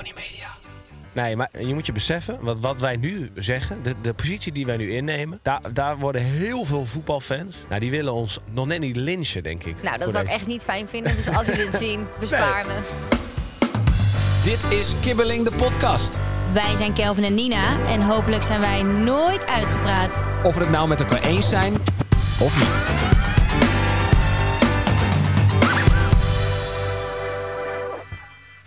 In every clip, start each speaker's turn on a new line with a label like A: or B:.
A: Tony Media. Nee, maar je moet je beseffen, wat, wat wij nu zeggen, de, de positie die wij nu innemen, daar, daar worden heel veel voetbalfans, nou die willen ons nog net niet lynchen, denk ik.
B: Nou, dat zou ik echt niet fijn vinden. Dus als jullie het zien, bespaar me.
C: Dit is Kibbeling de podcast.
B: Wij zijn Kelvin en Nina. En hopelijk zijn wij nooit uitgepraat.
C: Of we het nou met elkaar eens zijn of niet.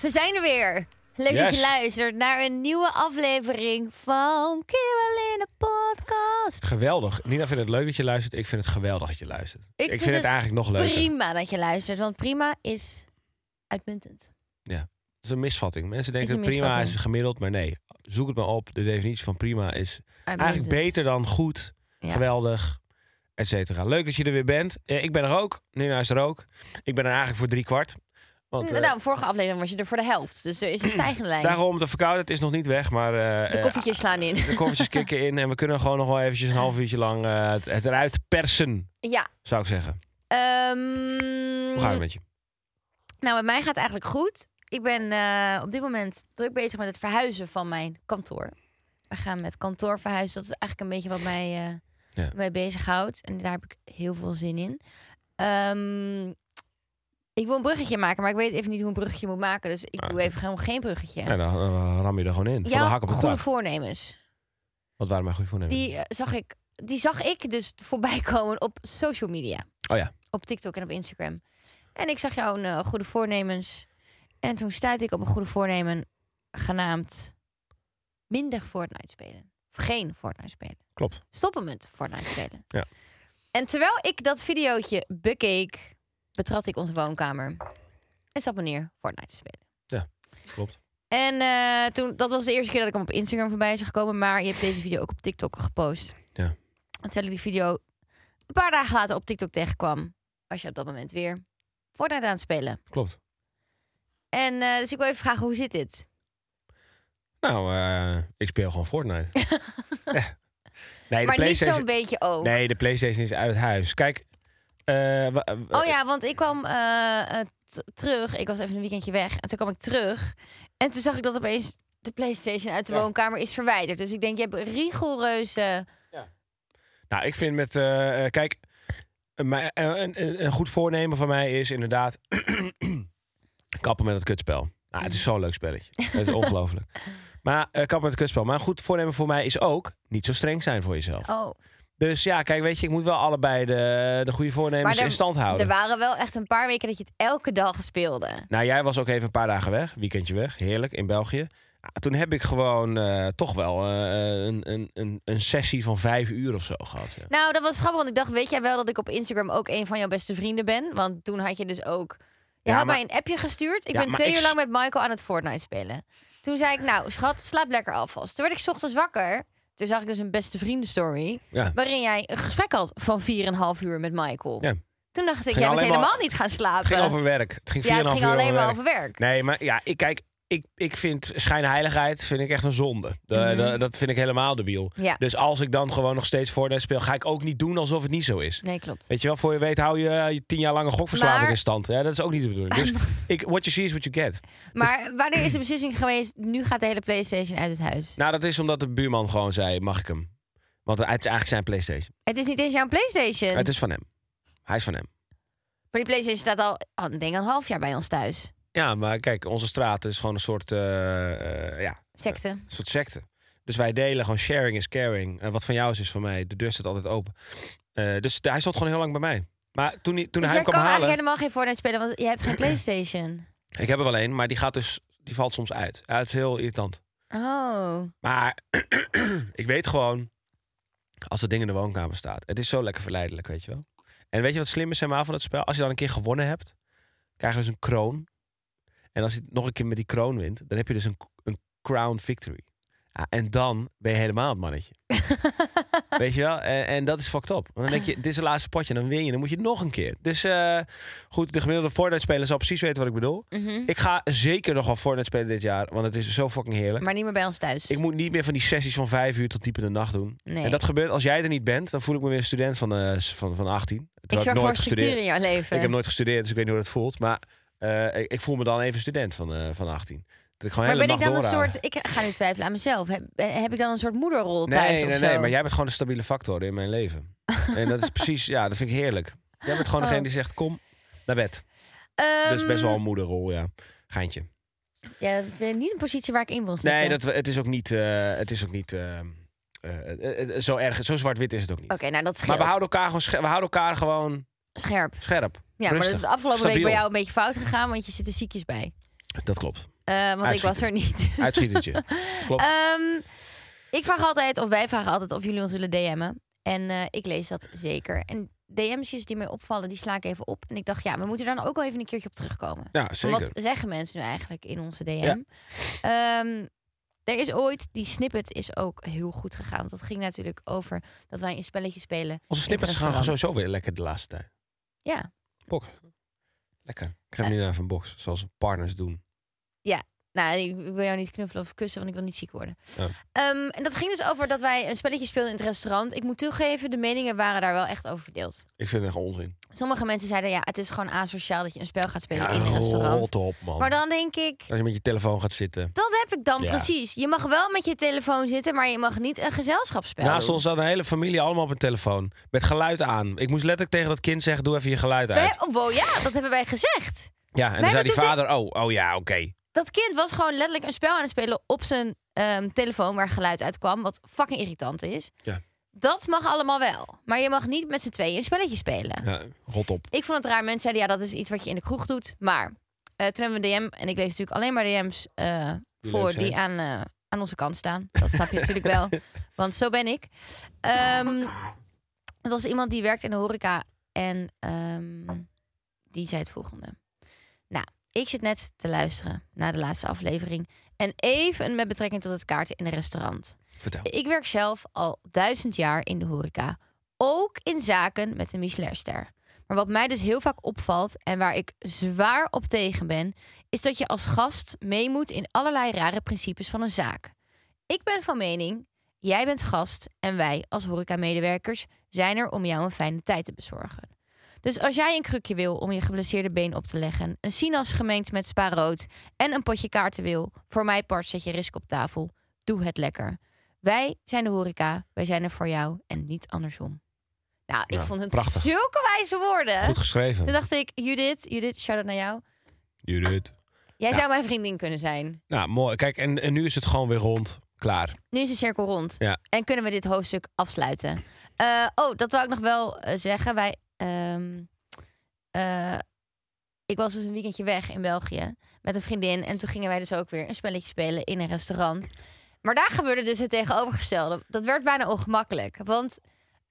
B: We zijn er weer. Leuk dat je luistert naar een nieuwe aflevering van Kibbel in de podcast.
A: Geweldig. Nina vindt het leuk dat je luistert. Ik vind het geweldig dat je luistert.
B: Ik
A: vind,
B: vind
A: het, eigenlijk nog leuker.
B: Prima dat je luistert, want prima is uitmuntend.
A: Ja. Dat is een misvatting. Mensen denken dat prima is gemiddeld, maar nee. Zoek het maar op. De definitie van prima is eigenlijk beter dan goed,
B: Ja.
A: geweldig, et cetera. Leuk dat je er weer bent. Ik ben er ook. Nina is er ook. Ik ben er eigenlijk voor drie kwart. Want, eh,
B: nou, vorige aflevering was je er voor de helft. Dus er is een stijgende lijn.
A: Daarom, de verkoudheid is nog niet weg, maar... eh,
B: De
A: eh,
B: koffietjes slaan in.
A: de koffietjes kicken in en we kunnen gewoon nog wel eventjes een half uurtje lang het, het eruit persen,
B: Ja.
A: zou ik zeggen.
B: ehm,
A: Hoe gaat het met je?
B: Nou, met mij gaat het eigenlijk goed. Ik ben op dit moment druk bezig met het verhuizen van mijn kantoor. We gaan met kantoor verhuizen. Dat is eigenlijk een beetje wat mij,
A: Ja.
B: mij bezighoudt. En daar heb ik heel veel zin in. Ehm, ik wil een bruggetje maken, maar ik weet even niet hoe een bruggetje moet maken. Dus ik doe even gewoon geen bruggetje.
A: Ja, dan, dan ram je er gewoon in. Van de
B: Ja,
A: hak op de
B: goede
A: tak.
B: voornemens.
A: Wat waren mijn goede voornemens?
B: Die, eh, zag ik, die zag ik dus voorbij komen op social media.
A: Oh ja.
B: op TikTok en op Instagram. En ik zag jouw eh, goede voornemens. En toen stuitte ik op een goede voornemen genaamd minder Fortnite spelen. Of geen Fortnite spelen.
A: Klopt.
B: Stoppen met Fortnite spelen.
A: Ja.
B: En terwijl ik dat videootje bekeek, betrad ik onze woonkamer en zat me neer Fortnite te spelen.
A: Klopt.
B: En eh, toen, dat was de eerste keer dat ik hem op Instagram voorbij zag komen. Maar je hebt deze video ook op TikTok gepost.
A: Ja.
B: En terwijl ik die video een paar dagen later op TikTok tegenkwam, was je op dat moment weer Fortnite aan het spelen.
A: Klopt.
B: En eh, dus ik wil even vragen, hoe zit dit?
A: Nou, eh, ik speel gewoon Fortnite. Ja. Nee, de
B: maar niet
A: PlayStation...
B: zo'n beetje ook.
A: Nee, de PlayStation is uit huis. Kijk. Eh, wa-
B: Oh ja, want ik kwam eh, eh, terug. Ik was even een weekendje weg. En toen kwam ik terug. En toen zag ik dat opeens de PlayStation uit de
A: Ja.
B: woonkamer is verwijderd. Dus ik denk, je hebt rigoureus... eh,
A: Nou, ik vind met. eh, eh, kijk, een, een, een, goed voornemen van mij is inderdaad. kappen met het kutspel. Nou, het is zo'n leuk spelletje. Het is ongelooflijk. Maar eh, kappen met het kutspel. Maar een goed voornemen voor mij is ook niet zo streng zijn voor jezelf.
B: oh.
A: Dus ja, kijk, weet je, ik moet wel allebei de, de goede voornemens
B: er-
A: in stand houden.
B: Er waren wel echt een paar weken dat je het elke dag speelde.
A: Nou, jij was ook even een paar dagen weg, weekendje weg, heerlijk in België. Ja, toen heb ik gewoon eh, toch wel eh, een, een, een, een sessie van vijf uur of zo gehad. Ja.
B: Nou, dat was grappig, want ik dacht, weet jij wel dat ik op Instagram ook een van jouw beste vrienden ben? Want toen had je dus ook... Je
A: Ja,
B: had
A: maar-
B: mij een appje gestuurd. Ik
A: Ja,
B: ben twee
A: ik
B: uur lang met Michael aan het Fortnite spelen. Toen zei ik, nou schat, slaap lekker alvast. Toen werd ik 's ochtends wakker. Toen zag ik dus een beste vrienden story.
A: Ja.
B: Waarin jij een gesprek had van 4,5 uur met Michael.
A: Ja.
B: Toen dacht ik, jij bent
A: maar-
B: helemaal niet gaan slapen.
A: Het ging over werk. Het ging
B: ja, het
A: 4,5
B: ging
A: uur
B: alleen maar over werk.
A: Nee, maar ja, ik kijk, ik, ik vind schijnheiligheid vind ik echt een zonde. De-
B: Mhm.
A: de- dat vind ik helemaal debiel.
B: Ja.
A: Dus als ik dan gewoon nog steeds Fortnite speel, ga ik ook niet doen alsof het niet zo is.
B: Nee, klopt.
A: Weet je wel, voor je weet hou je eh, je tien jaar lange gokverslaving
B: Maar-
A: in stand. Ja, dat is ook niet de bedoeling. Dus ik, what you see is what you get.
B: Maar wanneer is de beslissing geweest, nu gaat de hele Playstation uit het huis?
A: Nou, dat is omdat de buurman gewoon zei, mag ik hem? Want het is eigenlijk zijn Playstation.
B: Het is niet eens jouw Playstation.
A: Het is van hem. Hij is van hem.
B: Maar die Playstation staat al, oh, ik denk al een half jaar bij ons thuis.
A: Ja, maar kijk, onze straat is gewoon een soort, eh, ja,
B: Secte.
A: een soort secte. Dus wij delen gewoon sharing is caring. En wat van jou is, is van mij. De deur staat altijd open. Eh, dus hij zat gewoon heel lang bij mij. Maar toen, hij- toen
B: Dus
A: hij hem kwam halen...
B: eigenlijk helemaal geen Fortnite spelen, want je hebt geen Playstation.
A: Ik heb er wel een, maar die gaat dus... Die valt soms uit. Ja, het is heel irritant.
B: Oh.
A: Maar ik weet gewoon... Als dat ding in de woonkamer staat. Het is zo lekker verleidelijk, weet je wel. En weet je wat slim is helemaal van het spel? Als je dan een keer gewonnen hebt... krijg je dus een kroon. En als je het nog een keer met die kroon wint, dan heb je dus een, een crown victory. Ja, en dan ben je helemaal het mannetje. Weet je wel? En, en dat is fucked up. Want dan denk je, dit is het laatste potje, dan win je. Dan moet je nog een keer. Dus eh, goed, de gemiddelde Fortnite-speler zal precies weten wat ik bedoel.
B: Mhm.
A: Ik ga zeker nog wel Fortnite spelen dit jaar, want het is zo fucking heerlijk.
B: Maar niet meer bij ons thuis.
A: Ik moet niet meer van die sessies van vijf uur tot diep in de nacht doen.
B: Nee.
A: En dat gebeurt als jij er niet bent, dan voel ik me weer een student van, eh, van, van 18.
B: ik zorg
A: nooit
B: voor structuur in jouw leven.
A: Ik heb nooit gestudeerd, dus ik weet niet hoe dat voelt. Maar eh, ik, ik voel me dan even student van, eh, van 18. Dat ik
B: maar ben ik dan een soort... Ik ga nu twijfelen aan mezelf. Heb, heb ik dan een soort moederrol thuis
A: Nee,
B: of
A: nee,
B: zo?
A: nee, maar jij bent gewoon de stabiele factor in mijn leven. en dat is precies, ja, dat vind ik heerlijk. Jij bent gewoon
B: Oh.
A: degene die zegt, kom naar bed.
B: Ehm,
A: dat is best wel een moederrol, ja. Geintje.
B: Ja, dat vind ik niet een positie waar ik in wil zitten.
A: Nee, dat, het is ook niet, eh, het is ook niet eh, eh, eh, zo erg, zo zwart-wit is het ook niet.
B: Oké, nou dat scheelt.
A: maar we houden elkaar gewoon, we houden elkaar gewoon
B: Scherp.
A: scherp.
B: Ja, maar dat is de afgelopen week bij jou een beetje fout gegaan, want je zit er ziekjes bij.
A: Dat klopt.
B: Eh, want ik was er niet.
A: Uitschietertje. klopt.
B: Ehm, ik vraag altijd, of wij vragen altijd of jullie ons willen DM'en. En eh, ik lees dat zeker. En DM'sjes die mij opvallen, die sla ik even op. En ik dacht, ja, we moeten daar dan ook wel even een keertje op terugkomen.
A: ja, zeker.
B: Wat zeggen mensen nu eigenlijk in onze DM?
A: Ja.
B: Ehm, er is ooit, die snippet is ook heel goed gegaan. Want dat ging natuurlijk over dat wij een spelletje spelen.
A: Onze snippets gaan sowieso weer lekker de laatste tijd.
B: Ja,
A: Box. Lekker. Ik ga hem niet naar een box, zoals partners doen.
B: Nou, ik wil jou niet knuffelen of kussen, want ik wil niet ziek worden.
A: Ja.
B: Ehm, en dat ging dus over dat wij een spelletje speelden in het restaurant. Ik moet toegeven, de meningen waren daar wel echt over verdeeld.
A: Ik vind het echt onzin.
B: Sommige mensen zeiden, ja, het is gewoon asociaal dat je een spel gaat spelen
A: Ja,
B: in een restaurant.
A: op, man.
B: Maar dan denk ik,
A: Als je met je telefoon gaat zitten.
B: dat heb ik dan
A: Ja.
B: precies. Je mag wel met je telefoon zitten, maar je mag niet een gezelschapsspel
A: Naast ons zat een hele familie allemaal op een telefoon. Met geluid aan. Ik moest letterlijk tegen dat kind zeggen, doe even je geluid uit.
B: oh, wow, ja, dat hebben wij gezegd.
A: Ja, en dan zei die vader, oh, oh ja, oké.
B: Dat kind was gewoon letterlijk een spel aan het spelen op zijn ehm, telefoon waar geluid uit kwam, wat fucking irritant is.
A: Ja.
B: Dat mag allemaal wel. Maar je mag niet met z'n tweeën een spelletje spelen.
A: Ja, rot op.
B: Ik vond het raar. Mensen zeiden, ja, dat is iets wat je in de kroeg doet. Maar eh, toen hebben we een DM. En ik lees natuurlijk alleen maar DM's eh,
A: Die
B: voor die aan, eh, aan onze kant staan. Dat snap je natuurlijk wel. Want zo ben ik. Het was iemand die werkt in de horeca. En ehm, die zei het volgende. Ik zit net te luisteren naar de laatste aflevering. En even met betrekking tot het kaarten in een restaurant.
A: Vertel.
B: Ik werk zelf al duizend jaar in de horeca. Ook in zaken met een Michelinster. Maar wat mij dus heel vaak opvalt en waar ik zwaar op tegen ben, is dat je als gast mee moet in allerlei rare principes van een zaak. Ik ben van mening, jij bent gast en wij als horecamedewerkers zijn er om jou een fijne tijd te bezorgen. Dus als jij een krukje wil om je geblesseerde been op te leggen, een sinaas gemengd met spaarrood en een potje kaarten wil, voor mij part zet je risk op tafel. Doe het lekker. Wij zijn de horeca, wij zijn er voor jou en niet andersom. Nou, ik
A: Ja,
B: vond het
A: prachtig.
B: zulke wijze woorden.
A: Goed geschreven.
B: Toen dacht ik, Judith, Judith, shout-out naar jou.
A: Judith.
B: Jij
A: Ja.
B: zou mijn vriendin kunnen zijn.
A: Nou, mooi. Kijk, en, en nu is het gewoon weer rond. Klaar.
B: Nu is de cirkel rond.
A: Ja.
B: En kunnen we dit hoofdstuk afsluiten. Eh, oh, dat wou ik nog wel eh, zeggen. Wij, ehm, eh, ik was dus een weekendje weg in België met een vriendin. En toen gingen wij dus ook weer een spelletje spelen in een restaurant. Maar daar gebeurde dus het tegenovergestelde. Dat werd bijna ongemakkelijk. Want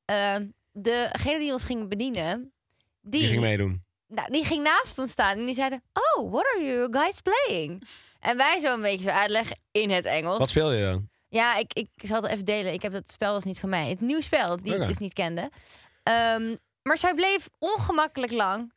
B: eh, degene die ons ging bedienen... Die,
A: Die ging meedoen.
B: nou, die ging naast ons staan en die zeiden... Oh, what are you guys playing? En wij zo een beetje zo uitleggen in het Engels.
A: Wat speel je dan?
B: Ja, ik, ik zal het even delen. Ik heb dat spel was niet van mij. Het nieuwe spel, die ik dus niet kende. Ehm, maar zij bleef ongemakkelijk lang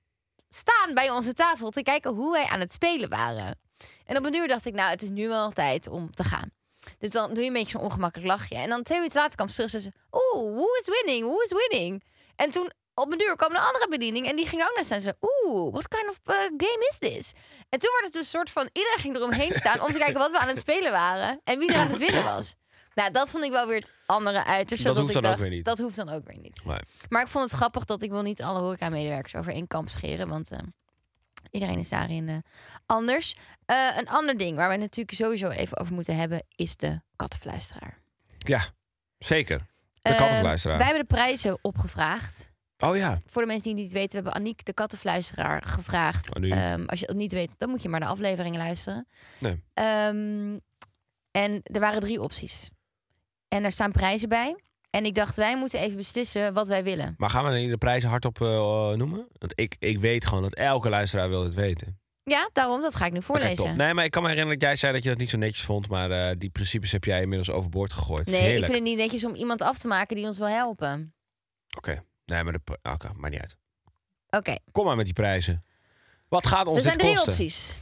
B: staan bij onze tafel te kijken hoe wij aan het spelen waren. En op een uur dacht ik, nou, het is nu wel tijd om te gaan. Dus dan doe je een beetje zo'n ongemakkelijk lachje. En dan twee minuten later kwam ze terug en ze... Oeh, who is winning? Who is winning? En toen op een duur kwam een andere bediening en die ging ook naar staan. Zei, oeh, what kind of uh, game is this? En toen werd het dus een soort van... Iedereen ging eromheen staan om te kijken wat we aan het spelen waren. En wie er aan het winnen was. Nou, dat vond ik wel weer het andere uiterste.
A: Dat hoeft
B: ik
A: dan ook weer niet.
B: Dat hoeft dan ook weer niet.
A: Nee.
B: Maar ik vond het grappig dat ik wil niet alle horeca-medewerkers over één kamp scheren. Want eh, iedereen is daarin eh, anders. Eh, een ander ding waar we natuurlijk sowieso even over moeten hebben... is de kattenfluisteraar.
A: Ja, zeker. De
B: Eh,
A: kattenfluisteraar.
B: wij hebben de prijzen opgevraagd.
A: Oh ja.
B: Voor de mensen die het niet weten, we hebben Aniek de kattenfluisteraar gevraagd. Ehm, als je het niet weet, dan moet je maar de afleveringen luisteren.
A: Nee.
B: Ehm, en er waren drie opties. En er staan prijzen bij. En ik dacht, wij moeten even beslissen wat wij willen.
A: Maar gaan we niet de prijzen hardop eh, noemen? Want ik, ik weet gewoon dat elke luisteraar wil het weten.
B: Ja, daarom, dat ga ik nu voorlezen.
A: Nee, maar ik kan me herinneren dat jij zei dat je dat niet zo netjes vond. Maar eh, die principes heb jij inmiddels overboord gegooid.
B: Nee,
A: Heerlijk.
B: ik vind het niet netjes om iemand af te maken die ons wil helpen.
A: Oké, nee, maar de, oké, maakt niet uit.
B: Oké,
A: Kom maar met die prijzen. Wat gaat ons
B: er zijn drie
A: kosten?
B: opties.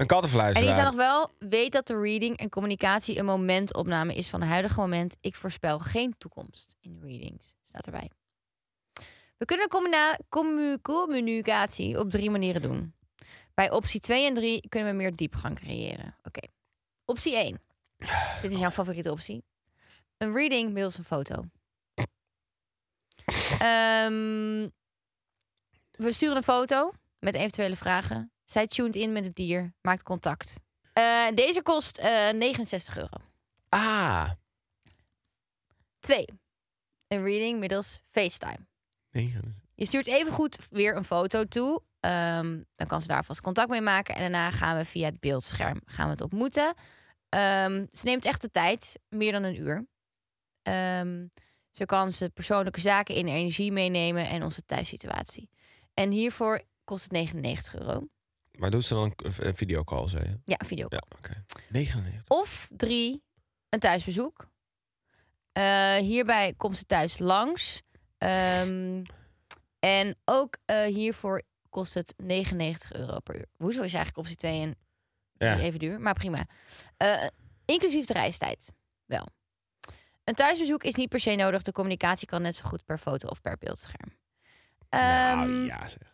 A: Een kattenfluisteraar.
B: En die zijn nog wel, weet dat de reading en communicatie een momentopname is van het huidige moment. Ik voorspel geen toekomst in readings. Staat erbij. We kunnen commu- communicatie op drie manieren doen. Bij optie 2 en 3 kunnen we meer diepgang creëren. Oké. Optie 1. Dit is jouw favoriete optie. Een reading middels een foto. Ehm, we sturen een foto met eventuele vragen. Zij tuned in met het dier, maakt contact. Eh, deze kost eh 69 euro.
A: Ah,
B: Twee. Een reading middels FaceTime. Je stuurt even goed weer een foto toe. Ehm, dan kan ze daar vast contact mee maken. En daarna gaan we via het beeldscherm gaan we het ontmoeten. Ehm, ze neemt echt de tijd, meer dan een uur. Ehm, zo kan ze persoonlijke zaken in energie meenemen en onze thuissituatie. En hiervoor kost het 99 euro.
A: Maar doet ze dan een, videocall, zei je?
B: Ja, video.
A: Ja, oké. 99.
B: Of drie, een thuisbezoek. Eh, hierbij komt ze thuis langs. Ehm, en ook eh, hiervoor kost het 99 euro per uur. Hoezo is eigenlijk optie 2 en
A: Ja.
B: even duur, maar prima. Eh, inclusief de reistijd, wel. Een thuisbezoek is niet per se nodig. De communicatie kan net zo goed per foto of per beeldscherm.
A: nou,
B: Ehm,
A: ja zeg.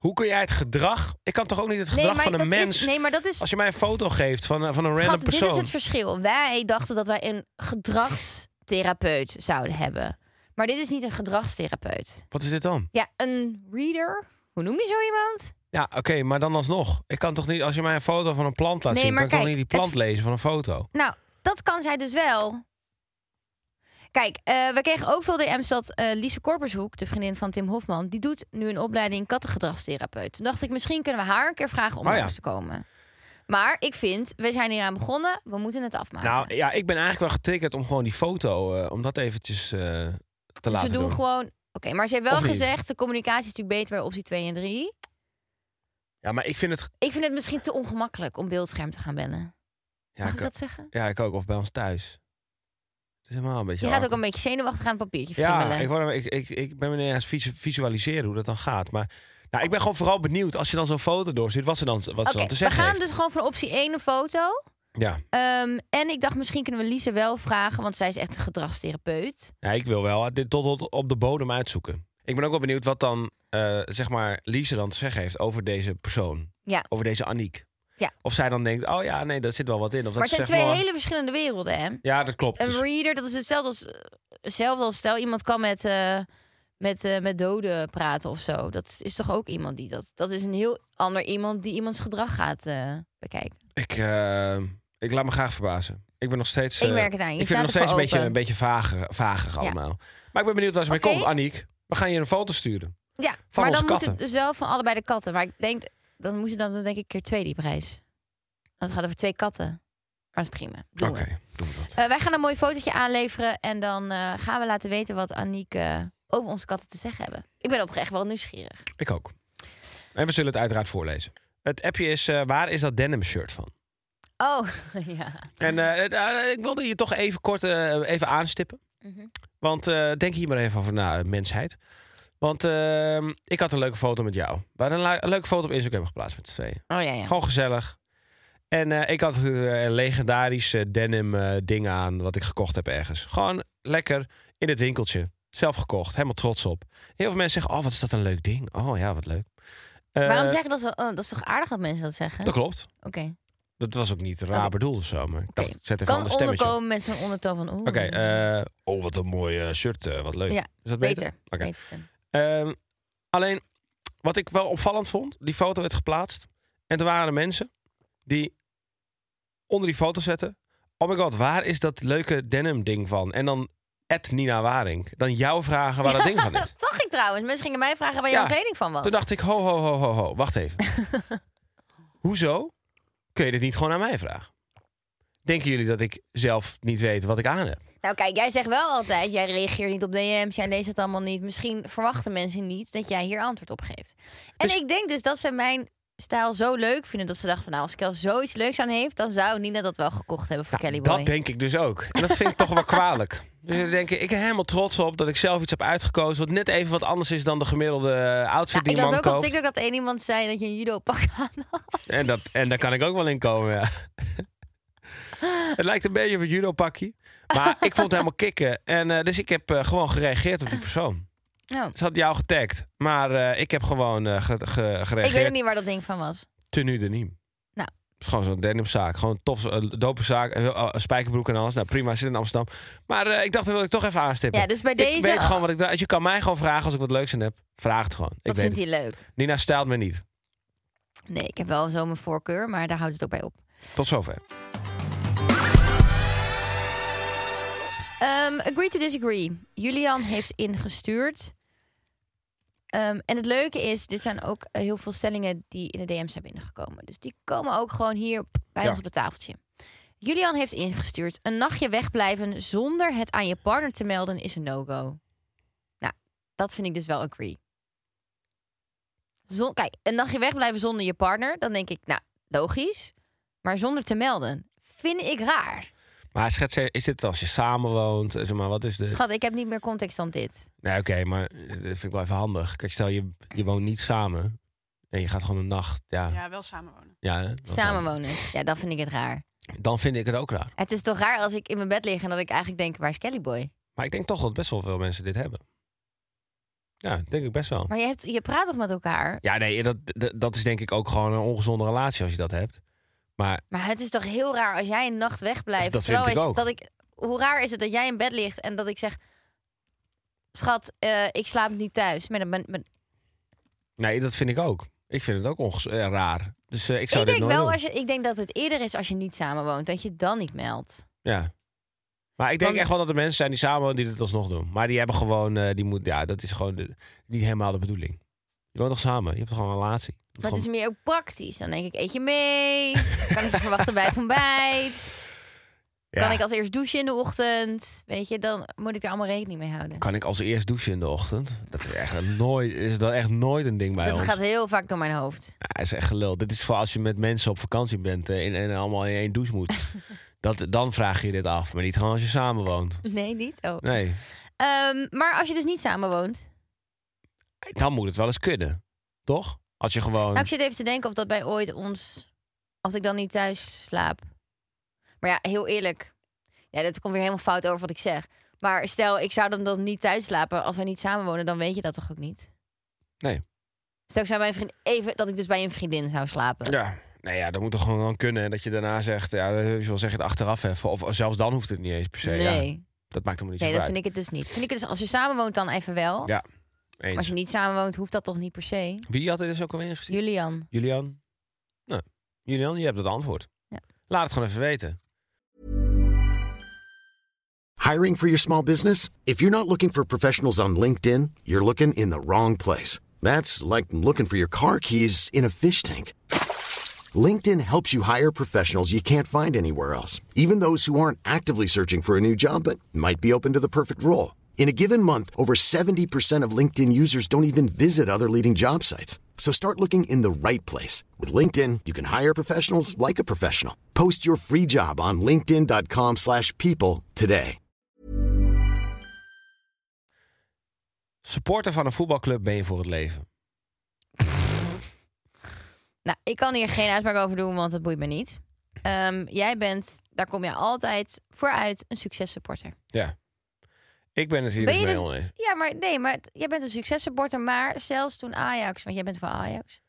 A: Hoe kun jij het gedrag... Ik kan toch ook niet het gedrag van een mens...
B: Is, nee, maar dat is
A: Als je mij een foto geeft van, een- van een random persoon...
B: dit is het verschil. Wij dachten dat wij een gedragstherapeut zouden hebben. Maar dit is niet een gedragstherapeut.
A: Wat is dit dan?
B: Ja, een reader. Hoe noem je zo iemand?
A: Ja, oké, maar dan alsnog. Ik kan toch niet... Als je mij een foto van een plant laat
B: Nee,
A: zien... kan ik toch niet die plant
B: het-
A: lezen van een foto?
B: Nou, dat kan zij dus wel. Kijk, eh, we kregen ook veel DM's dat eh Lise Korpershoek, de vriendin van Tim Hofman, die doet nu een opleiding kattengedragstherapeut. Toen dacht ik, misschien kunnen we haar een keer vragen om
A: Oh ja.
B: langs te komen. Maar ik vind, we zijn hier aan begonnen, we moeten het afmaken.
A: Nou ja, ik ben eigenlijk wel getriggerd om gewoon die foto... eh, om dat eventjes te
B: dus
A: laten
B: we doen
A: doen.
B: gewoon. Oké, maar ze heeft wel gezegd, de communicatie is natuurlijk beter bij optie 2 en 3.
A: Ja, maar ik vind het...
B: Ik vind het misschien te ongemakkelijk om beeldscherm te gaan bellen.
A: Ja,
B: Mag
A: ik,
B: ik dat zeggen?
A: ja, ik ook. Of bij ons thuis. Is helemaal een beetje...
B: Je gaat ook een beetje zenuwachtig aan het papiertje
A: Ja, ik, word, ik, ik, ik ben me niet eens visu- visualiseren hoe dat dan gaat. Maar nou, ik ben gewoon vooral benieuwd als je dan zo'n foto doorstuurt, wat ze dan, wat ze dan te
B: we
A: zeggen
B: gaan
A: heeft.
B: dus gewoon van optie 1 een foto.
A: Ja.
B: Ehm, en ik dacht, misschien kunnen we Lise wel vragen, want zij is echt een gedragstherapeut.
A: ja, ik wil wel dit tot, tot op de bodem uitzoeken. Ik ben ook wel benieuwd wat dan, eh, zeg maar, Lise dan te zeggen heeft over deze persoon.
B: Ja.
A: Over deze Aniek.
B: Ja.
A: Of zij dan denkt, oh ja, nee, daar zit wel wat in. Of
B: Maar
A: dat
B: het zijn twee
A: maar-
B: hele verschillende werelden, hè?
A: Ja, dat klopt.
B: Een
A: Dus-
B: reader, dat is hetzelfde als, hetzelfde als stel iemand kan met, eh, met, eh, met doden praten of zo. Dat is toch ook iemand die dat... Dat is een heel ander iemand die iemands gedrag gaat eh, bekijken.
A: ik, ik laat me graag verbazen. Ik ben nog steeds...
B: Ik merk het aan je.
A: Ik vind het nog steeds een beetje, een beetje vager, vager allemaal. Maar ik ben benieuwd waar ze
B: Oké.
A: mee komt. Aniek, we gaan je een foto sturen.
B: Ja,
A: Van
B: maar dan moet
A: katten.
B: het dus wel van allebei de katten. Maar ik denk, dan moet je dan denk ik keer twee die prijs. Het gaat over twee katten. Maar dat is prima.
A: Oké,
B: we.
A: doen we dat.
B: Eh, wij gaan een mooi fotootje aanleveren. En dan eh, gaan we laten weten wat Aniek eh, over onze katten te zeggen hebben. Ik ben oprecht wel nieuwsgierig.
A: Ik ook. En we zullen het uiteraard voorlezen. Het appje is, waar is dat denim shirt van?
B: Oh, ja.
A: En ik wilde je toch even kort even aanstippen.
B: Mhm.
A: Want denk hier maar even over na, mensheid. Want eh, ik had een leuke foto met jou. We hadden een, een leuke foto op Instagram geplaatst met z'n tweeën.
B: Oh ja, ja.
A: Gewoon gezellig. En eh, ik had eh, een legendarisch eh, denim eh, ding aan wat ik gekocht heb ergens. Gewoon lekker in het winkeltje. Zelf gekocht, helemaal trots op. Heel veel mensen zeggen, oh wat is dat een leuk ding. Oh ja, wat leuk.
B: Waarom zeggen dat zo? Oh, dat is toch aardig dat mensen dat zeggen?
A: Dat klopt.
B: Oké.
A: Dat was ook niet raar
B: Oké.
A: bedoeld of zo. Maar ik dacht, ik zet even een
B: Kan
A: ander stemmetje.
B: onderkomen met zo'n ondertoon van... Oeh,
A: Oké, oh wat een mooi eh, shirt. wat leuk.
B: Ja,
A: is dat beter?
B: beter.
A: Oké.
B: beter.
A: Ehm, alleen, wat ik wel opvallend vond, die foto werd geplaatst. En er waren er mensen die onder die foto zetten. Oh my god, waar is dat leuke denim ding van? En dan Ed Nina Waring. Dan jou vragen waar dat ding van is.
B: Dat zag ik trouwens. Mensen gingen mij vragen waar jouw kleding van was.
A: Toen dacht ik, ho, ho, ho, ho, ho. Wacht even. Hoezo kun je dit niet gewoon aan mij vragen? Denken jullie dat ik zelf niet weet wat ik aan heb?
B: Nou, kijk, jij zegt wel altijd, jij reageert niet op DM's, jij leest het allemaal niet. Misschien verwachten mensen niet dat jij hier antwoord op geeft. En
A: Dus-
B: ik denk dus dat ze mijn stijl zo leuk vinden dat ze dachten, nou, als Kel zoiets leuks aan heeft, dan zou Nina dat wel gekocht hebben voor Kelly Boy.
A: Dat denk ik dus ook. En dat vind ik toch wel kwalijk. Dus ik denk, ik ben helemaal trots op dat ik zelf iets heb uitgekozen... wat net even wat anders is dan de gemiddelde outfit
B: Ja,
A: die
B: ik
A: man
B: las ook op
A: koopt.
B: TikTok dat één iemand zei dat je een judo pak aan had.
A: En, dat, en daar kan ik ook wel in komen, ja. het lijkt een beetje op een judo-pakje. Maar ik vond het helemaal kicken. En, eh, dus ik heb eh, gewoon gereageerd op die persoon.
B: Nou,
A: Ze had jou getagd. Maar eh, ik heb gewoon eh, ge- ge-
B: ik
A: gereageerd.
B: weet ook niet waar dat ding van was.
A: Tenue de Niem.
B: Nou.
A: Het is gewoon zo'n denimzaak. Gewoon tof, uh, dope zaak. eh, spijkerbroek en alles. Nou prima, zit in Amsterdam. Maar eh, ik dacht, dat wil ik toch even aanstippen.
B: Ja, dus bij
A: Ik
B: deze...
A: weet gewoon wat ik. Je kan mij gewoon vragen als ik wat leuks aan heb. Vraag het gewoon. Ik
B: dat
A: weet
B: vindt
A: het.
B: hij leuk.
A: Nina stijlt me niet.
B: Nee, ik heb wel zo mijn voorkeur, maar daar houdt het ook bij op.
A: Tot zover.
B: Ehm, agree to disagree. Julian heeft ingestuurd. Ehm, en het leuke is, dit zijn ook eh, heel veel stellingen die in de DM's zijn binnengekomen. Dus die komen ook gewoon hier bij
A: Ja.
B: ons op het tafeltje. Julian heeft ingestuurd: een nachtje wegblijven zonder het aan je partner te melden is een no-go. Nou, dat vind ik dus wel agree. Zon, kijk, een nachtje wegblijven zonder je partner, dan denk ik, nou, logisch. Maar zonder te melden, vind ik raar.
A: Maar schets, is dit als je samenwoont? Zeg maar, wat is de...
B: Schat, ik heb niet meer context dan dit.
A: Nee, oké, maar eh, dat vind ik wel even handig. Kijk, stel je, je woont niet samen. En je gaat gewoon een nacht. Ja, ja.
D: Ja, wel samenwonen.
A: wel
B: Samenwonen. Ja, dan vind ik het raar.
A: Dan vind ik het ook raar.
B: Het is toch raar als ik in mijn bed lig en dat ik eigenlijk denk, waar is Kelly Boy?
A: Maar ik denk toch dat best wel veel mensen dit hebben. Ja, denk ik best wel.
B: Maar je, hebt, je praat toch met elkaar?
A: Ja, nee, dat, dat, dat is denk ik ook gewoon een ongezonde relatie als je dat hebt. Maar
B: Maar het is toch heel raar als jij een nacht wegblijft.
A: Dat vind ik ook.
B: Dat ik, hoe raar is het dat jij in bed ligt en dat ik zeg... Schat, eh, ik slaap niet thuis. Ben, ben-
A: nee, dat vind ik ook. Ik vind het ook ongez- eh, raar. Dus eh, ik zou
B: ik,
A: dit
B: denk
A: nooit
B: wel als je, ik denk dat het eerder is als je niet samenwoont. Dat je het dan niet meldt.
A: Ja. Maar ik denk
B: Want-
A: echt wel dat er mensen zijn die samen die dit alsnog doen. Maar die hebben gewoon, die moet, ja, dat is gewoon de, niet helemaal de bedoeling. Je woont toch samen? Je hebt toch gewoon een relatie?
B: Maar het is meer ook praktisch. Dan denk ik, eet je mee? kan ik je verwachten bij het ontbijt?
A: ja.
B: Kan ik als eerst douchen in de ochtend? Weet je, dan moet ik er allemaal rekening mee houden.
A: Kan ik als eerst douchen in de ochtend? Dat is echt nooit, is dat echt nooit een ding bij
B: Dat
A: ons.
B: gaat heel vaak door mijn hoofd.
A: Ja, is echt gelul. Dit is voor als je met mensen op vakantie bent eh, en, en allemaal in één douche moet. dat, dan vraag je dit af, maar niet gewoon als je samen woont.
B: Nee, niet? Oh.
A: Nee,
B: Ehm, maar als je dus niet samenwoont.
A: dan moet het wel eens kunnen. Toch? Als je gewoon...
B: Nou, ik zit even te denken of dat bij ooit ons... Als ik dan niet thuis slaap. Maar ja, heel eerlijk. Ja, dat komt weer helemaal fout over wat ik zeg. Maar stel, ik zou dan, dan niet thuis slapen als wij niet samenwonen. Dan weet je dat toch ook niet?
A: Nee.
B: Stel, ik zou bij een vriend... Even dat ik dus bij een vriendin zou slapen.
A: Ja. Nee, ja, dat moet toch gewoon dan kunnen. En dat je daarna zegt, ja, dan wil zeg je het achteraf even. Of zelfs dan hoeft het niet eens per se. Ja,
B: nee,
A: dat maakt helemaal niet
B: nee
A: zo
B: dat
A: uit.
B: vind ik het dus niet. Vind ik het dus, als je samenwoont dan even wel.
A: Ja, eens.
B: als je niet samenwoont, hoeft dat toch niet per se?
A: Wie had dit dus ook alweer ingestuurd?
B: Julian.
A: Julian? Nou, Julian, je hebt het antwoord.
B: Ja.
A: Laat het gewoon even weten.
E: Hiring for your small business? If you're not looking for professionals on LinkedIn, you're looking in the wrong place. That's like looking for your car keys in a fish tank. LinkedIn helps you hire professionals you can't find anywhere else, even those who aren't actively searching for a new job but might be open to the perfect role. In a given month, over 70% of LinkedIn users don't even visit other leading job sites. So start looking in the right place. With LinkedIn, you can hire professionals like a professional. Post your free job on linkedin.com/people slash people today.
A: Supporter van een voetbalclub ben je voor het leven.
B: Nou, ik kan hier geen uitspraak over doen, want het boeit me niet. Ehm, jij bent, daar kom je altijd vooruit, een successupporter.
A: Ja. Ik ben het hier
B: Ben
A: dus mee
B: dus-
A: oneens.
B: Ja, maar nee, maar het- jij bent een successupporter, maar zelfs toen Ajax, want jij bent voor Ajax,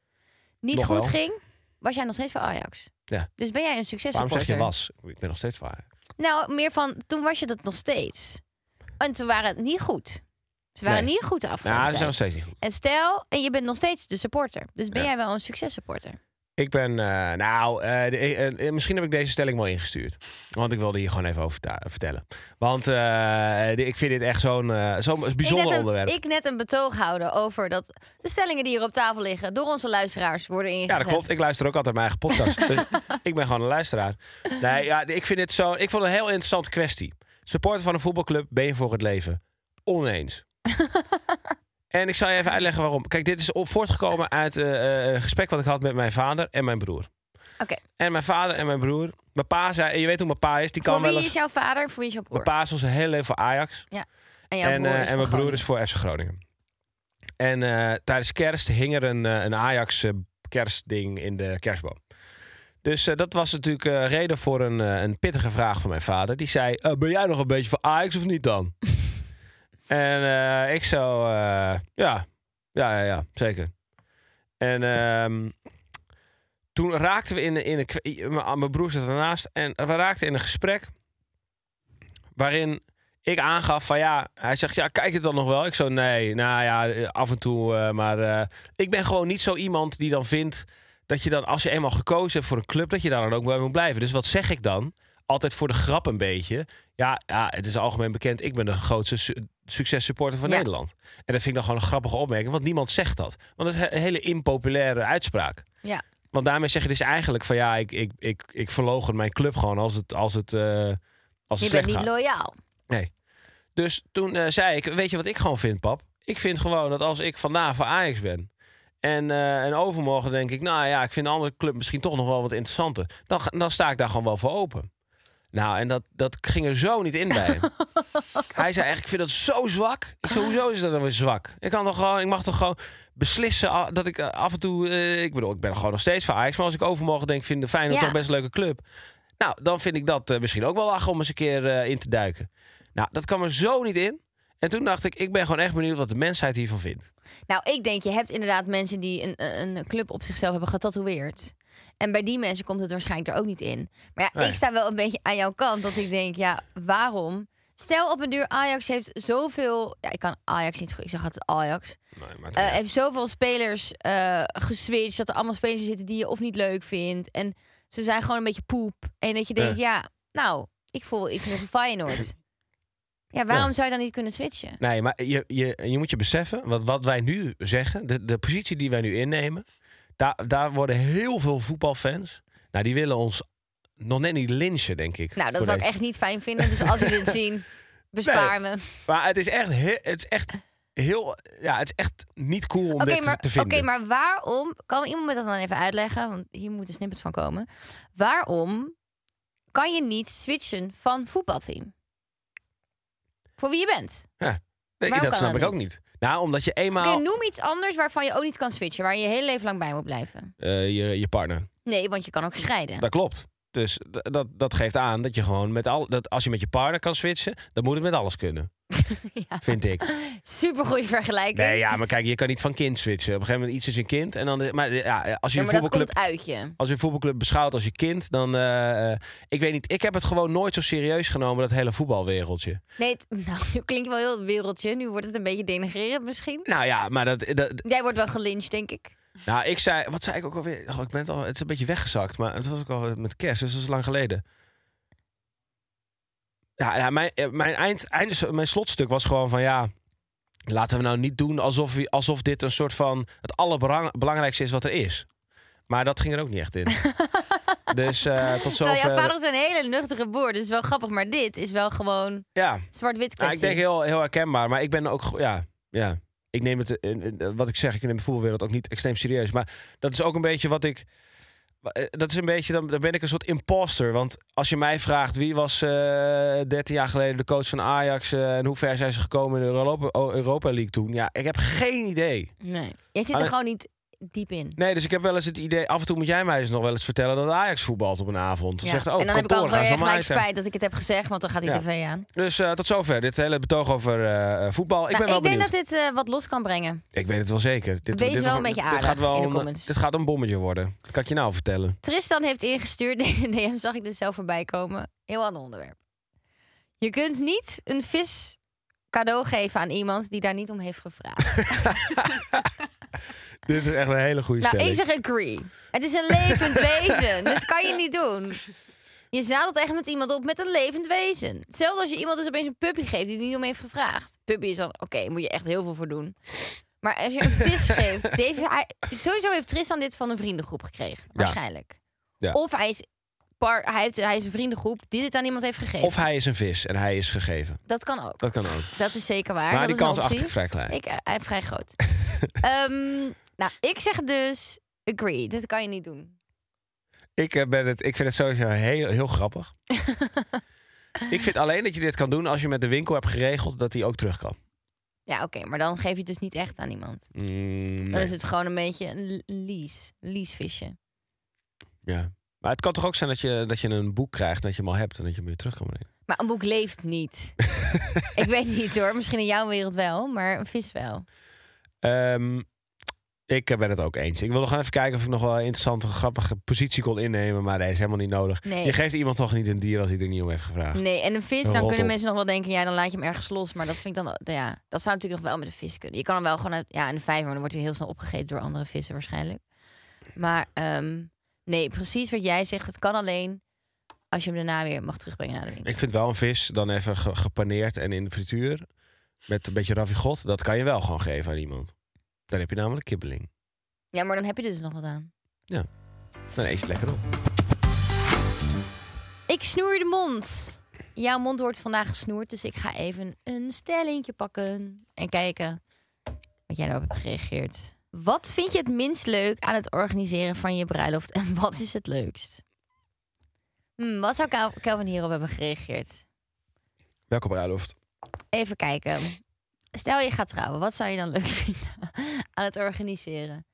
B: niet
A: Nog
B: goed
A: wel.
B: ging, was jij nog steeds voor Ajax.
A: Ja.
B: Dus ben jij een
A: Waarom
B: successupporter?
A: zeg je was? Ik ben nog steeds voor Ajax.
B: Nou, meer van, toen was je dat nog steeds. En toen waren het niet goed. Ze waren
A: Nee.
B: niet goed de afgelopen
A: Nou, is
B: tijd.
A: nog steeds niet goed.
B: En stel, en je bent nog steeds de supporter. Dus ben
A: Ja.
B: jij wel een successupporter?
A: Ik ben, eh, nou, eh, de- eh, misschien heb ik deze stelling wel ingestuurd. Want ik wilde hier gewoon even over vertellen. Want de- ik vind dit echt zo'n zo'n bijzonder
B: ik net een,
A: onderwerp.
B: Ik net een betoog houden over dat de stellingen die hier op tafel liggen... door onze luisteraars worden ingezet.
A: Ja, dat klopt. Ik luister ook altijd mijn eigen podcast. dus ik ben gewoon een luisteraar. Nee, ja, ik vind dit zo. Ik vond het een heel interessante kwestie. Supporter van een voetbalclub ben je voor het leven. Oneens. en ik zal je even uitleggen waarom. Kijk, dit is voortgekomen uit eh, eh, een gesprek wat ik had met mijn vader en mijn broer.
B: Oké.
A: En mijn vader en mijn broer. Mijn pa zei, en je weet hoe mijn pa is, die kan
B: Voor
A: wel
B: wie
A: eens...
B: is jouw vader? Voor wie is jouw broer?
A: Mijn pa is ons heel leven voor Ajax.
B: en jouw
A: en
B: broer
A: eh, en mijn
B: voor
A: broer is voor FC Groningen. En tijdens kerst hing er een, een Ajax kerstding in de kerstboom. Dus dat was natuurlijk reden voor een, een pittige vraag van mijn vader. Die zei, ben jij nog een beetje voor Ajax of niet dan? en eh, ik zo, eh, ja. ja, ja, ja, zeker. En ehm, toen raakten we in, in een... Mijn broer zat ernaast. En we raakten in een gesprek waarin ik aangaf van ja, hij zegt ja, kijk het dan nog wel. Ik zo nee, nou ja, af en toe. eh, maar ik ben gewoon niet zo iemand die dan vindt dat je dan, als je eenmaal gekozen hebt voor een club, dat je daar dan ook bij moet blijven. Dus wat zeg ik dan? Altijd voor de grap een beetje. Ja, ja het is algemeen bekend. Ik ben de grootste su successupporter van
B: Ja.
A: Nederland. En dat vind ik dan gewoon een grappige opmerking, want niemand zegt dat. Want dat is een hele impopulaire uitspraak.
B: Ja.
A: Want daarmee zeg je dus eigenlijk van ja, ik, ik, ik, ik verlogen mijn club gewoon als het, als het, eh, als
B: Je bent niet
A: gaat.
B: loyaal.
A: Nee. Dus toen eh, zei ik, weet je wat ik gewoon vind, pap? Ik vind gewoon dat als ik vandaag voor Ajax ben... en, eh, en overmorgen denk ik, nou ja, ik vind een andere club misschien toch nog wel wat interessanter... dan, dan sta ik daar gewoon wel voor open. Nou, en dat, dat ging er zo niet in bij hem. Hij zei echt, ik vind dat zo zwak. Ik zei, hoezo is dat dan weer zwak? Ik, kan toch gewoon, ik mag toch gewoon beslissen dat ik eh, af en toe... eh, ik bedoel, ik ben gewoon nog steeds Ajax... maar als ik overmorgen denk, vind de Feyenoord
B: Ja.
A: toch best een leuke club... nou, dan vind ik dat eh, misschien ook wel lachen om eens een keer in te duiken. Nou, dat kwam er zo niet in. En toen dacht ik, ik ben gewoon echt benieuwd wat de mensheid hiervan vindt.
B: Nou, ik denk, je hebt inderdaad mensen die een, een club op zichzelf hebben getatoeëerd. En bij die mensen komt het waarschijnlijk er ook niet in. Maar ja,
A: Nee.
B: ik sta wel een beetje aan jouw kant. Dat ik denk, ja, waarom? Stel op een duur, Ajax heeft zoveel... Ja, ik kan Ajax niet goed... Ik zeg altijd Ajax. Eh, heeft zoveel spelers eh geswitcht. Dat er allemaal spelers zitten die je of niet leuk vindt. En ze zijn gewoon een beetje poep. En dat je denkt, ja, nou, ik voel iets meer voor Feyenoord. Ja, waarom
A: Ja.
B: zou je dan niet kunnen switchen?
A: Nee, maar je, je, je moet je beseffen, wat, wat wij nu zeggen, de, de positie die wij nu innemen, daar, daar worden heel veel voetbalfans, nou die willen ons nog net niet lynchen, denk ik.
B: Nou, dat zou ik echt niet fijn vinden. Dus als jullie dit zien, bespaar me.
A: Maar het is echt, he- het is echt heel, ja, het is echt niet cool om dit
B: maar,
A: te vinden.
B: oké, maar waarom... Kan iemand me dat dan even uitleggen? Want hier moet een snippet van komen. Waarom kan je niet switchen van voetbalteam? Voor wie je bent.
A: Ja, nee, dat snap ik ook
B: niet?
A: Nou, omdat je
B: Oké,
A: eenmaal
B: noem iets anders waarvan je ook niet kan switchen. Waar je je hele leven lang bij moet blijven.
A: eh, je, je partner.
B: Nee, want je kan ook scheiden.
A: Dat klopt. Dus dat, dat geeft aan dat je gewoon met al dat als je met je partner kan switchen, dan moet het met alles kunnen.
B: Ja.
A: Vind ik.
B: Super goede vergelijking.
A: Nee, ja, maar kijk, je kan niet van kind switchen. Op een gegeven moment iets is een kind en dan. Maar ja, als je
B: Ja,
A: een
B: maar dat
A: voetbalclub,
B: komt uit je.
A: als je een voetbalclub beschouwt als je kind, dan. eh, eh, ik weet niet. Ik heb het gewoon nooit zo serieus genomen dat hele voetbalwereldje.
B: Nee, het- nou, nu klinkt wel heel wereldje. Nu wordt het een beetje denigrerend misschien.
A: Nou ja, maar dat. dat
B: Jij wordt wel gelyncht, denk ik.
A: Nou, ik zei. Wat zei ik ook alweer? Oh, ik ben het al. Het is een beetje weggezakt, maar het was ook al met kerst, dus dat is lang geleden. Ja, ja mijn, eh, mijn, eind, eind, mijn slotstuk was gewoon van ja. Laten we nou niet doen alsof, alsof dit een soort van het allerbelangrijkste is wat er is. Maar dat ging er ook niet echt in. dus eh, tot
B: Terwijl jouw
A: zover.
B: vader is een hele nuchtere boer. Dus wel grappig. Maar dit is wel gewoon
A: Ja,
B: zwart-wit
A: nou,
B: kwestie.
A: ik denk heel, heel herkenbaar. Maar ik ben ook. Ja, ja. Ik neem het, eh, eh, wat ik zeg, ik neem de voetbalwereld ook niet extreem serieus. Maar dat is ook een beetje wat ik. eh, Dat is een beetje, dan, dan ben ik een soort imposter. Want als je mij vraagt wie was eh 13 jaar geleden de coach van Ajax eh, en hoe ver zijn ze gekomen in de Europa, oh, Europa League toen? Ja, ik heb geen idee.
B: Nee. Jij zit er gewoon niet diep in.
A: Nee, dus ik heb wel eens het idee. Af en toe moet jij mij eens nog wel eens vertellen dat Ajax voetbalt op een avond.
B: Ja.
A: zegt, oh,
B: en dan heb ik al gelijk spijt dat ik het heb gezegd, want dan gaat die
A: Ja.
B: tv aan.
A: Dus eh, tot zover. Dit hele betoog over eh, voetbal. Ik
B: Nou,
A: ben wel
B: ik denk dat dit eh, wat los kan brengen.
A: Ik weet het wel zeker. Dit,
B: Wees
A: dit
B: wel een beetje
A: dit gaat
B: aardig
A: wel
B: in de
A: een-. Dit gaat een bommetje worden. Dat kan ik je nou vertellen.
B: Tristan heeft ingestuurd, deze DM zag ik dus zelf voorbij komen. Heel ander onderwerp. Je kunt niet een vis cadeau geven aan iemand die daar niet om heeft gevraagd.
A: Dit is echt een hele goede
B: nou,
A: stelling.
B: ik zeg agree. Het is een levend wezen. Dit kan je niet doen. Je zadelt echt met iemand op met een levend wezen. Zelfs als je iemand dus opeens een puppy geeft die er niet om heeft gevraagd. Puppy is dan, oké, moet je echt heel veel voor doen. Maar als je een vis geeft, deze, hij, sowieso heeft Tristan dit van een vriendengroep gekregen. Waarschijnlijk.
A: Ja.
B: Of hij is par, hij, heeft, hij is een vriendengroep die dit aan iemand heeft gegeven.
A: Of hij is een vis en hij is gegeven.
B: dat kan ook.
A: Dat kan ook.
B: Dat is zeker waar.
A: Maar
B: dat
A: die
B: is
A: kans achter vrij klein.
B: Ik, eh, hij is vrij groot. Ehm, nou, ik zeg dus agree. Dit kan je niet doen.
A: Ik, eh, ben het, ik vind het sowieso heel, heel grappig. ik vind alleen dat je dit kan doen als je met de winkel hebt geregeld dat hij ook terug kan.
B: Ja, oké, maar dan geef je het dus niet echt aan iemand.
A: Mm,
B: Dan is het gewoon een beetje een lease. Leasevisje.
A: ja. Maar het kan toch ook zijn dat je, dat je een boek krijgt, dat je hem al hebt en dat je hem weer terug kan brengen.
B: Maar een boek leeft niet. ik weet niet hoor. Misschien in jouw wereld wel, maar een vis wel.
A: Ehm, ik ben het ook eens. Ik wil nog even kijken of ik nog wel een interessante, grappige positie kon innemen. Maar dat is helemaal niet nodig.
B: Nee.
A: Je geeft iemand toch niet een dier als hij er niet om heeft gevraagd.
B: Nee, en een vis, dan kunnen
A: op.
B: mensen nog wel denken, ja, dan laat je hem ergens los. Maar dat vind ik dan, ja, dat zou natuurlijk nog wel met een vis kunnen. Je kan hem wel gewoon uit, ja, in de vijver, maar dan wordt hij heel snel opgegeten door andere vissen waarschijnlijk. Maar ehm, nee, precies wat jij zegt, het kan alleen als je hem daarna weer mag terugbrengen naar de winkel.
A: Ik vind wel een vis dan even ge- gepaneerd en in de frituur. Met een beetje ravigot. Dat kan je wel gewoon geven aan iemand. Dan heb je namelijk kibbeling.
B: Ja, maar dan heb je er dus nog wat aan.
A: Dan eet je het lekker op.
B: Ik snoer de mond. Jouw mond wordt vandaag gesnoerd, dus ik ga even een stellingje pakken en kijken wat jij daarop hebt gereageerd. Wat vind je het minst leuk aan het organiseren van je bruiloft en wat is het leukst? Hmm, wat zou Kel- Kelvin hierop hebben gereageerd?
A: Welke bruiloft?
B: Even kijken. Stel je gaat trouwen, wat zou je dan leuk vinden aan het organiseren?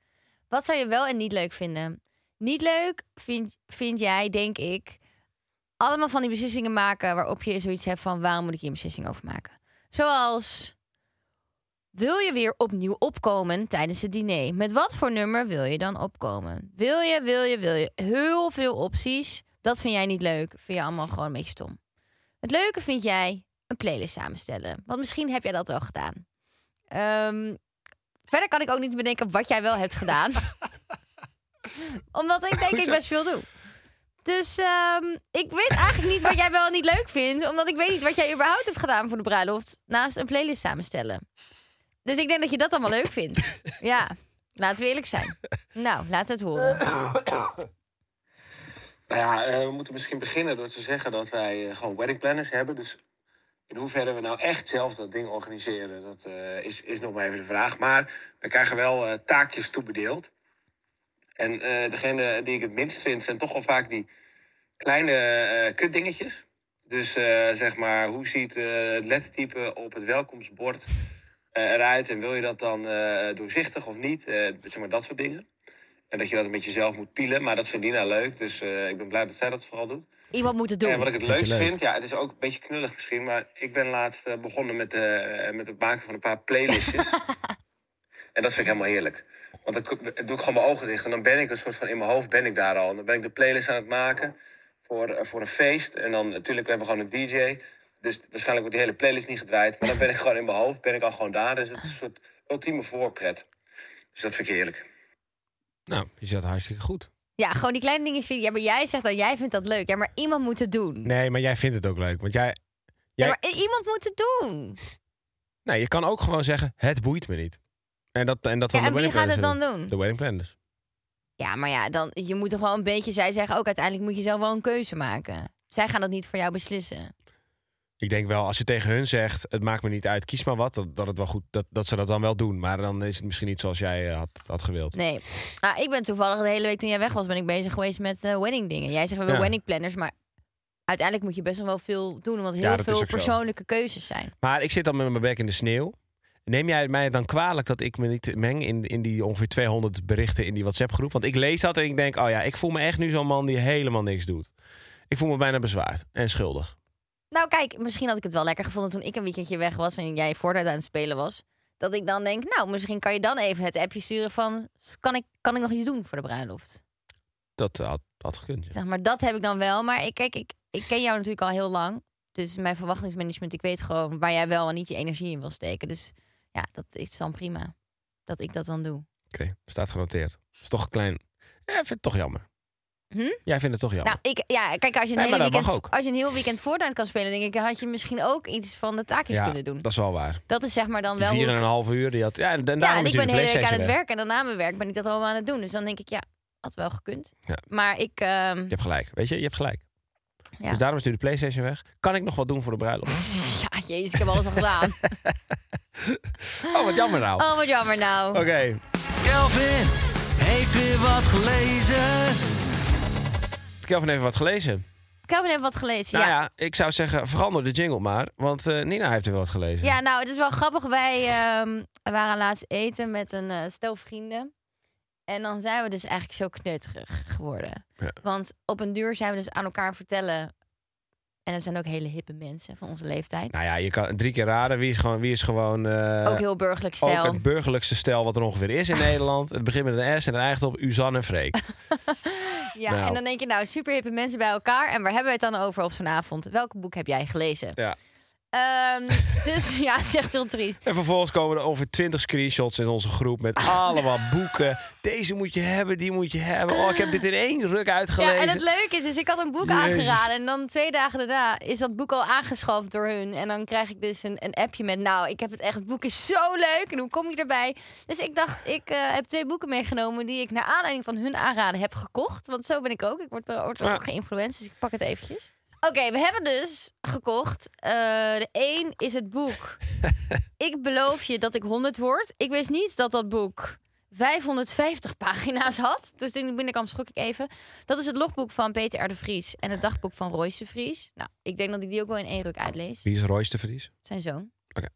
B: Wat zou je wel en niet leuk vinden? Niet leuk vind, vind jij, denk ik, allemaal van die beslissingen maken waarop je zoiets hebt van waarom moet ik hier een beslissing over maken? Zoals wil je weer opnieuw opkomen tijdens het diner? Met wat voor nummer wil je dan opkomen? Wil je, wil je, wil je? Heel veel opties. Dat vind jij niet leuk. Vind je allemaal gewoon een beetje stom. Het leuke vind jij een playlist samenstellen. Want misschien heb jij dat wel gedaan. Ehm, verder kan ik ook niet bedenken wat jij wel hebt gedaan. Omdat ik denk ik best veel doe. Dus ehm, ik weet eigenlijk niet wat jij wel niet leuk vindt. Omdat ik weet niet wat jij überhaupt hebt gedaan voor de bruiloft. Naast een playlist samenstellen. Dus ik denk dat je dat allemaal leuk vindt. Ja, laten we eerlijk zijn. Nou, laat het horen.
D: Nou ja, eh, we moeten misschien beginnen door te zeggen dat wij eh, gewoon wedding planners hebben. Dus in hoeverre we nou echt zelf dat ding organiseren, dat eh, is, is nog maar even de vraag. Maar we krijgen wel eh, taakjes toebedeeld. En eh, degene die ik het minst vind, zijn toch wel vaak die kleine eh kutdingetjes. Dus eh, zeg maar, hoe ziet eh, het lettertype op het welkomstbord eruit? En wil je dat dan eh, doorzichtig of niet? Eh, zeg maar dat soort dingen. En dat je dat een beetje zelf moet pielen. Maar dat vindt Dina leuk. Dus eh, ik ben blij dat zij dat vooral doet.
B: Iemand moet het doen.
D: En wat ik het
A: leuk?
D: vind, ja, het is ook een beetje knullig misschien. Maar ik ben laatst eh, begonnen met, eh, met het maken van een paar playlistjes. en dat vind ik helemaal heerlijk. Want dan doe ik gewoon mijn ogen dicht. En dan ben ik een soort van in mijn hoofd ben ik daar al. En dan ben ik de playlist aan het maken voor, eh, voor een feest. En dan natuurlijk, we hebben gewoon een DJ. Dus waarschijnlijk wordt die hele playlist niet gedraaid. Maar dan ben ik gewoon in mijn hoofd, ben ik al gewoon daar. Dus het is een soort ultieme voorpret. Dus dat vind ik heerlijk.
A: Nou, je zat hartstikke goed.
B: Ja, gewoon die kleine dingen vind. Ja, maar jij zegt dat jij vindt dat leuk. Ja, maar iemand moet het doen.
A: Nee, maar jij vindt het ook leuk. Want jij...
B: Ja, maar iemand moet het doen.
A: nee, je kan ook gewoon zeggen, het boeit me niet. En dat, en dat
B: Ja,
A: dan
B: en
A: de
B: wie gaat het dan
A: planners
B: doen?
A: De wedding planners.
B: Ja, maar ja, dan, je moet toch wel een beetje... Zij zeggen ook, uiteindelijk moet je zelf wel een keuze maken. Zij gaan dat niet voor jou beslissen.
A: Ik denk wel, als je tegen hun zegt, het maakt me niet uit, kies maar wat, dat, dat, het wel goed, dat, dat ze dat dan wel doen. Maar dan is het misschien niet zoals jij eh, had, had gewild.
B: Nee. Nou, ik ben toevallig de hele week toen jij weg was... ben ik bezig geweest met eh, wedding dingen. Jij zegt, we
A: Ja.
B: wedding planners, maar... Uiteindelijk moet je best wel veel doen, omdat heel
A: Ja,
B: veel
A: zo.
B: persoonlijke keuzes zijn.
A: Maar ik zit dan met mijn bek in de sneeuw. Neem jij mij dan kwalijk dat ik me niet meng in, in die ongeveer 200 berichten in die WhatsApp-groep? Want ik lees dat en ik denk, oh ja, ik voel me echt nu zo'n man die helemaal niks doet. Ik voel me bijna bezwaard en schuldig.
B: Nou, kijk, misschien had ik het wel lekker gevonden toen ik een weekendje weg was en jij Fortnite aan het spelen was. Dat ik dan denk, nou, misschien kan je dan even het appje sturen van, kan ik, kan ik nog iets doen voor de bruiloft?
A: Dat eh, had, had gekund. ja.
B: Zeg maar, dat heb ik dan wel. Maar ik, kijk, ik, ik ken jou natuurlijk al heel lang. Dus mijn verwachtingsmanagement, ik weet gewoon waar jij wel en niet je energie in wil steken. Dus ja, dat is dan prima. Dat ik dat dan doe.
A: Oké, staat genoteerd. Is toch klein... Ja, ik vind het toch jammer.
B: Hm?
A: Jij vindt het toch jammer?
B: Nou, ik, ja, kijk, als je een,
A: Nee,
B: hele weekend,
A: ook.
B: als je een heel weekend Fortnite kan spelen, denk ik, had je misschien ook iets van de taakjes
A: ja,
B: kunnen doen.
A: dat is wel waar.
B: Dat is zeg maar dan wel.
A: vier en een half uur, die had... Ja, en, en
B: Ja, en ik ben de hele week aan het
A: PlayStation weg.
B: werk en daarna mijn werk ben ik dat allemaal aan het doen. Dus dan denk ik, ja, Had wel gekund.
A: Ja.
B: Maar ik... ehm,
A: Je hebt gelijk. Weet je, je hebt gelijk.
B: ja.
A: Dus daarom is nu de PlayStation weg. Kan ik nog wat doen voor de bruiloft?
B: ja, jezus, ik heb alles al gedaan.
A: Oh, wat jammer nou.
B: Oh, wat jammer nou.
A: Oké.
C: Kelvin heeft weer wat gelezen.
A: Kelvin heeft wat gelezen.
B: Kelvin heeft wat gelezen.
A: Nou
B: ja.
A: ja, ik zou zeggen, verander de jingle maar. Want eh, Nina heeft er wel wat gelezen.
B: Ja, nou, het is wel grappig. Wij ehm, waren laatst eten met een eh, stel vrienden. En dan zijn we dus eigenlijk zo knutterig geworden.
A: Ja.
B: Want op een duur zijn we dus aan elkaar vertellen. En het zijn ook hele hippe mensen van onze leeftijd.
A: Nou ja, je kan drie keer raden. Wie is gewoon... Wie is gewoon eh,
B: ook heel burgerlijk
A: ook
B: stijl.
A: het burgerlijkste stel wat er ongeveer is in Nederland. Het begint met een S en het eindigt op Uzan en Freek.
B: Ja,
A: Nou.
B: en dan denk je, nou, super hippe mensen bij elkaar. En waar hebben we het dan over op zo'n avond? Welk boek heb jij gelezen?
A: Ja.
B: Ehm, dus ja, het is echt heel triest.
A: En vervolgens komen er ongeveer 20 screenshots in onze groep met allemaal boeken. Deze moet je hebben, die moet je hebben. Oh, ik heb dit in één ruk uitgelezen.
B: Ja, en het leuke is, dus ik had een boek
A: Jezus.
B: aangeraden. En dan twee dagen daarna is dat boek al aangeschaft door hun. En dan krijg ik dus een, een appje met, nou, ik heb het echt, het boek is zo leuk. En hoe kom je erbij? Dus ik dacht, ik eh, heb twee boeken meegenomen die ik naar aanleiding van hun aanraden heb gekocht. Want zo ben ik ook. Ik word, word ook geïnfluenced, dus ik pak het eventjes. Oké, we hebben dus gekocht. Eh, de één is het boek. ik beloof je dat ik 100 word. Ik wist niet dat dat boek 550 pagina's had. Dus toen binnenkwam schrok ik even. Dat is het logboek van Peter R. de Vries en het dagboek van Royce de Vries. Nou, ik denk dat ik die ook wel in één ruk uitlees.
A: Wie is Royce de Vries?
B: Zijn zoon.
A: Oké.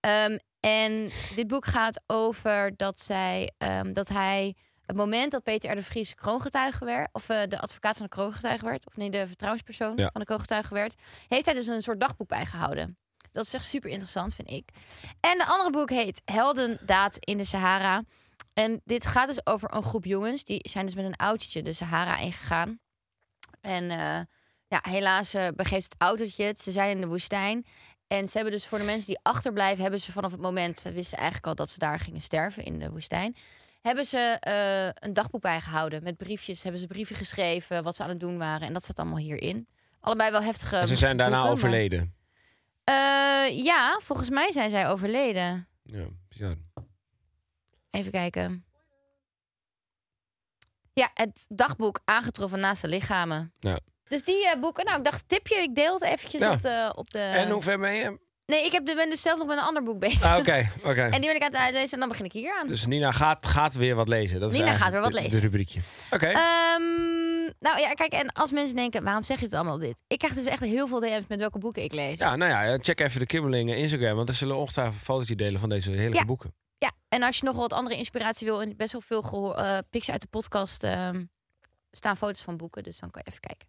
B: Ehm, en dit boek gaat over dat zij, ehm, dat hij het moment dat Peter R. de Vries kroongetuige werd, of eh, de advocaat van de kroongetuige werd, of nee, de vertrouwenspersoon
A: Ja.
B: van de kroongetuige werd, heeft hij dus een soort dagboek bijgehouden. Dat is echt super interessant, vind ik. En de andere boek heet Heldendaad in de Sahara. En dit gaat dus over een groep jongens. Die zijn dus met een autootje de Sahara ingegaan. En eh, ja, helaas eh, begeeft het autootje het. Ze zijn in de woestijn. En ze hebben dus voor de mensen die achterblijven... hebben ze vanaf het moment... ze wisten eigenlijk al dat ze daar gingen sterven in de woestijn... hebben ze eh, een dagboek bijgehouden. Met briefjes hebben ze brieven geschreven... wat ze aan het doen waren. En dat zit allemaal hierin. Allebei wel heftige
A: En ze zijn daarna
B: boeken, maar-
A: overleden.
B: Eh, ja, volgens mij zijn zij overleden.
A: Ja, bizar.
B: Even kijken. Ja, het dagboek aangetroffen naast de lichamen.
A: Ja.
B: Dus die eh, boeken, nou, ik dacht, tipje, ik deel het eventjes
A: Ja.
B: op de... Op de...
A: En hoe ver ben je?
B: Nee, ik heb, de- ben dus zelf nog met een ander boek bezig.
A: Ah, oké, oké.
B: En die ben ik aan het uitlezen en dan begin ik hier aan.
A: Dus Nina gaat, gaat weer wat lezen. Dat
B: Nina gaat weer wat lezen.
A: De rubriekje. Oké.
B: Ehm, nou ja, kijk, en als mensen denken, waarom zeg je het allemaal dit? Ik krijg dus echt heel veel DM's met welke boeken ik lees.
A: Ja, nou ja, check even de Kibbeling eh, Instagram. Want er zullen ongetwijfeld fotootje delen van deze hele
B: Ja.
A: boeken.
B: Ja, en als je nog wat andere inspiratie wil, en best wel veel gehoor, eh pics uit de podcast ehm, staan foto's van boeken, dus dan kan je even kijken.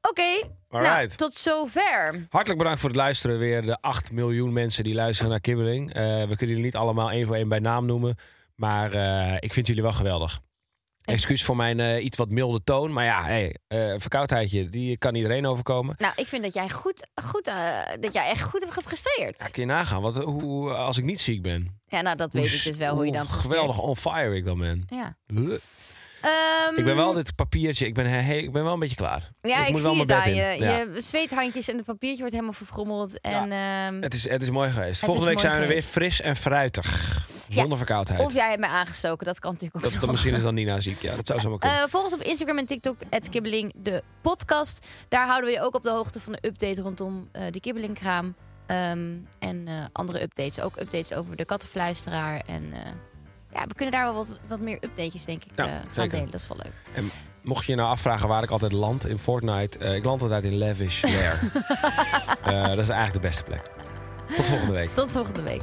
B: Oké, nou, tot zover.
A: Hartelijk bedankt voor het luisteren. Weer de 8 miljoen mensen die luisteren naar Kibbeling. Eh, we kunnen jullie niet allemaal één voor één bij naam noemen. Maar eh, ik vind jullie wel geweldig. Excuus voor mijn eh, iets wat milde toon. Maar ja, hey, verkoudheidje, die kan iedereen overkomen.
B: Nou, ik vind dat jij goed, goed dat jij echt goed hebt gepresteerd.
A: Ja, kun je nagaan wat, hoe, als ik niet ziek ben.
B: Ja, nou, dat weet ik dus wel hoe je dan presteert.
A: geweldig on fire ik dan ben.
B: Ja. Ehm,
A: Ik ben wel dit papiertje, ik ben, he- ik ben wel een beetje klaar.
B: Ja, ik,
A: moet wel
B: zie het aan je.
A: Ja.
B: Je zweethandjes en het papiertje wordt helemaal verfrommeld. En, ehm,
A: Het is, het is mooi geweest. Volgende week zijn we weer fris en fruitig. Zonder verkoudheid.
B: of jij hebt mij aangestoken, dat kan natuurlijk ook
A: dat, misschien is dan Nina ziek. Ja, dat zou zomaar kunnen.
B: Eh, volg ons op Instagram en TikTok, Kibbeling, de podcast. Daar houden we je ook op de hoogte van de update rondom eh, de Kibbelingkraam. Ehm, en eh, andere updates. Ook updates over de kattenfluisteraar. En ja, we kunnen daar wel wat, wat meer updates, denk ik,
A: Ja,
B: eh, gaan delen. Dat is wel leuk.
A: En mocht je je nou afvragen waar ik altijd land in Fortnite, eh, ik land altijd in Lavish Lair. Eh, dat is eigenlijk de beste plek. Tot volgende week.
B: Tot volgende week.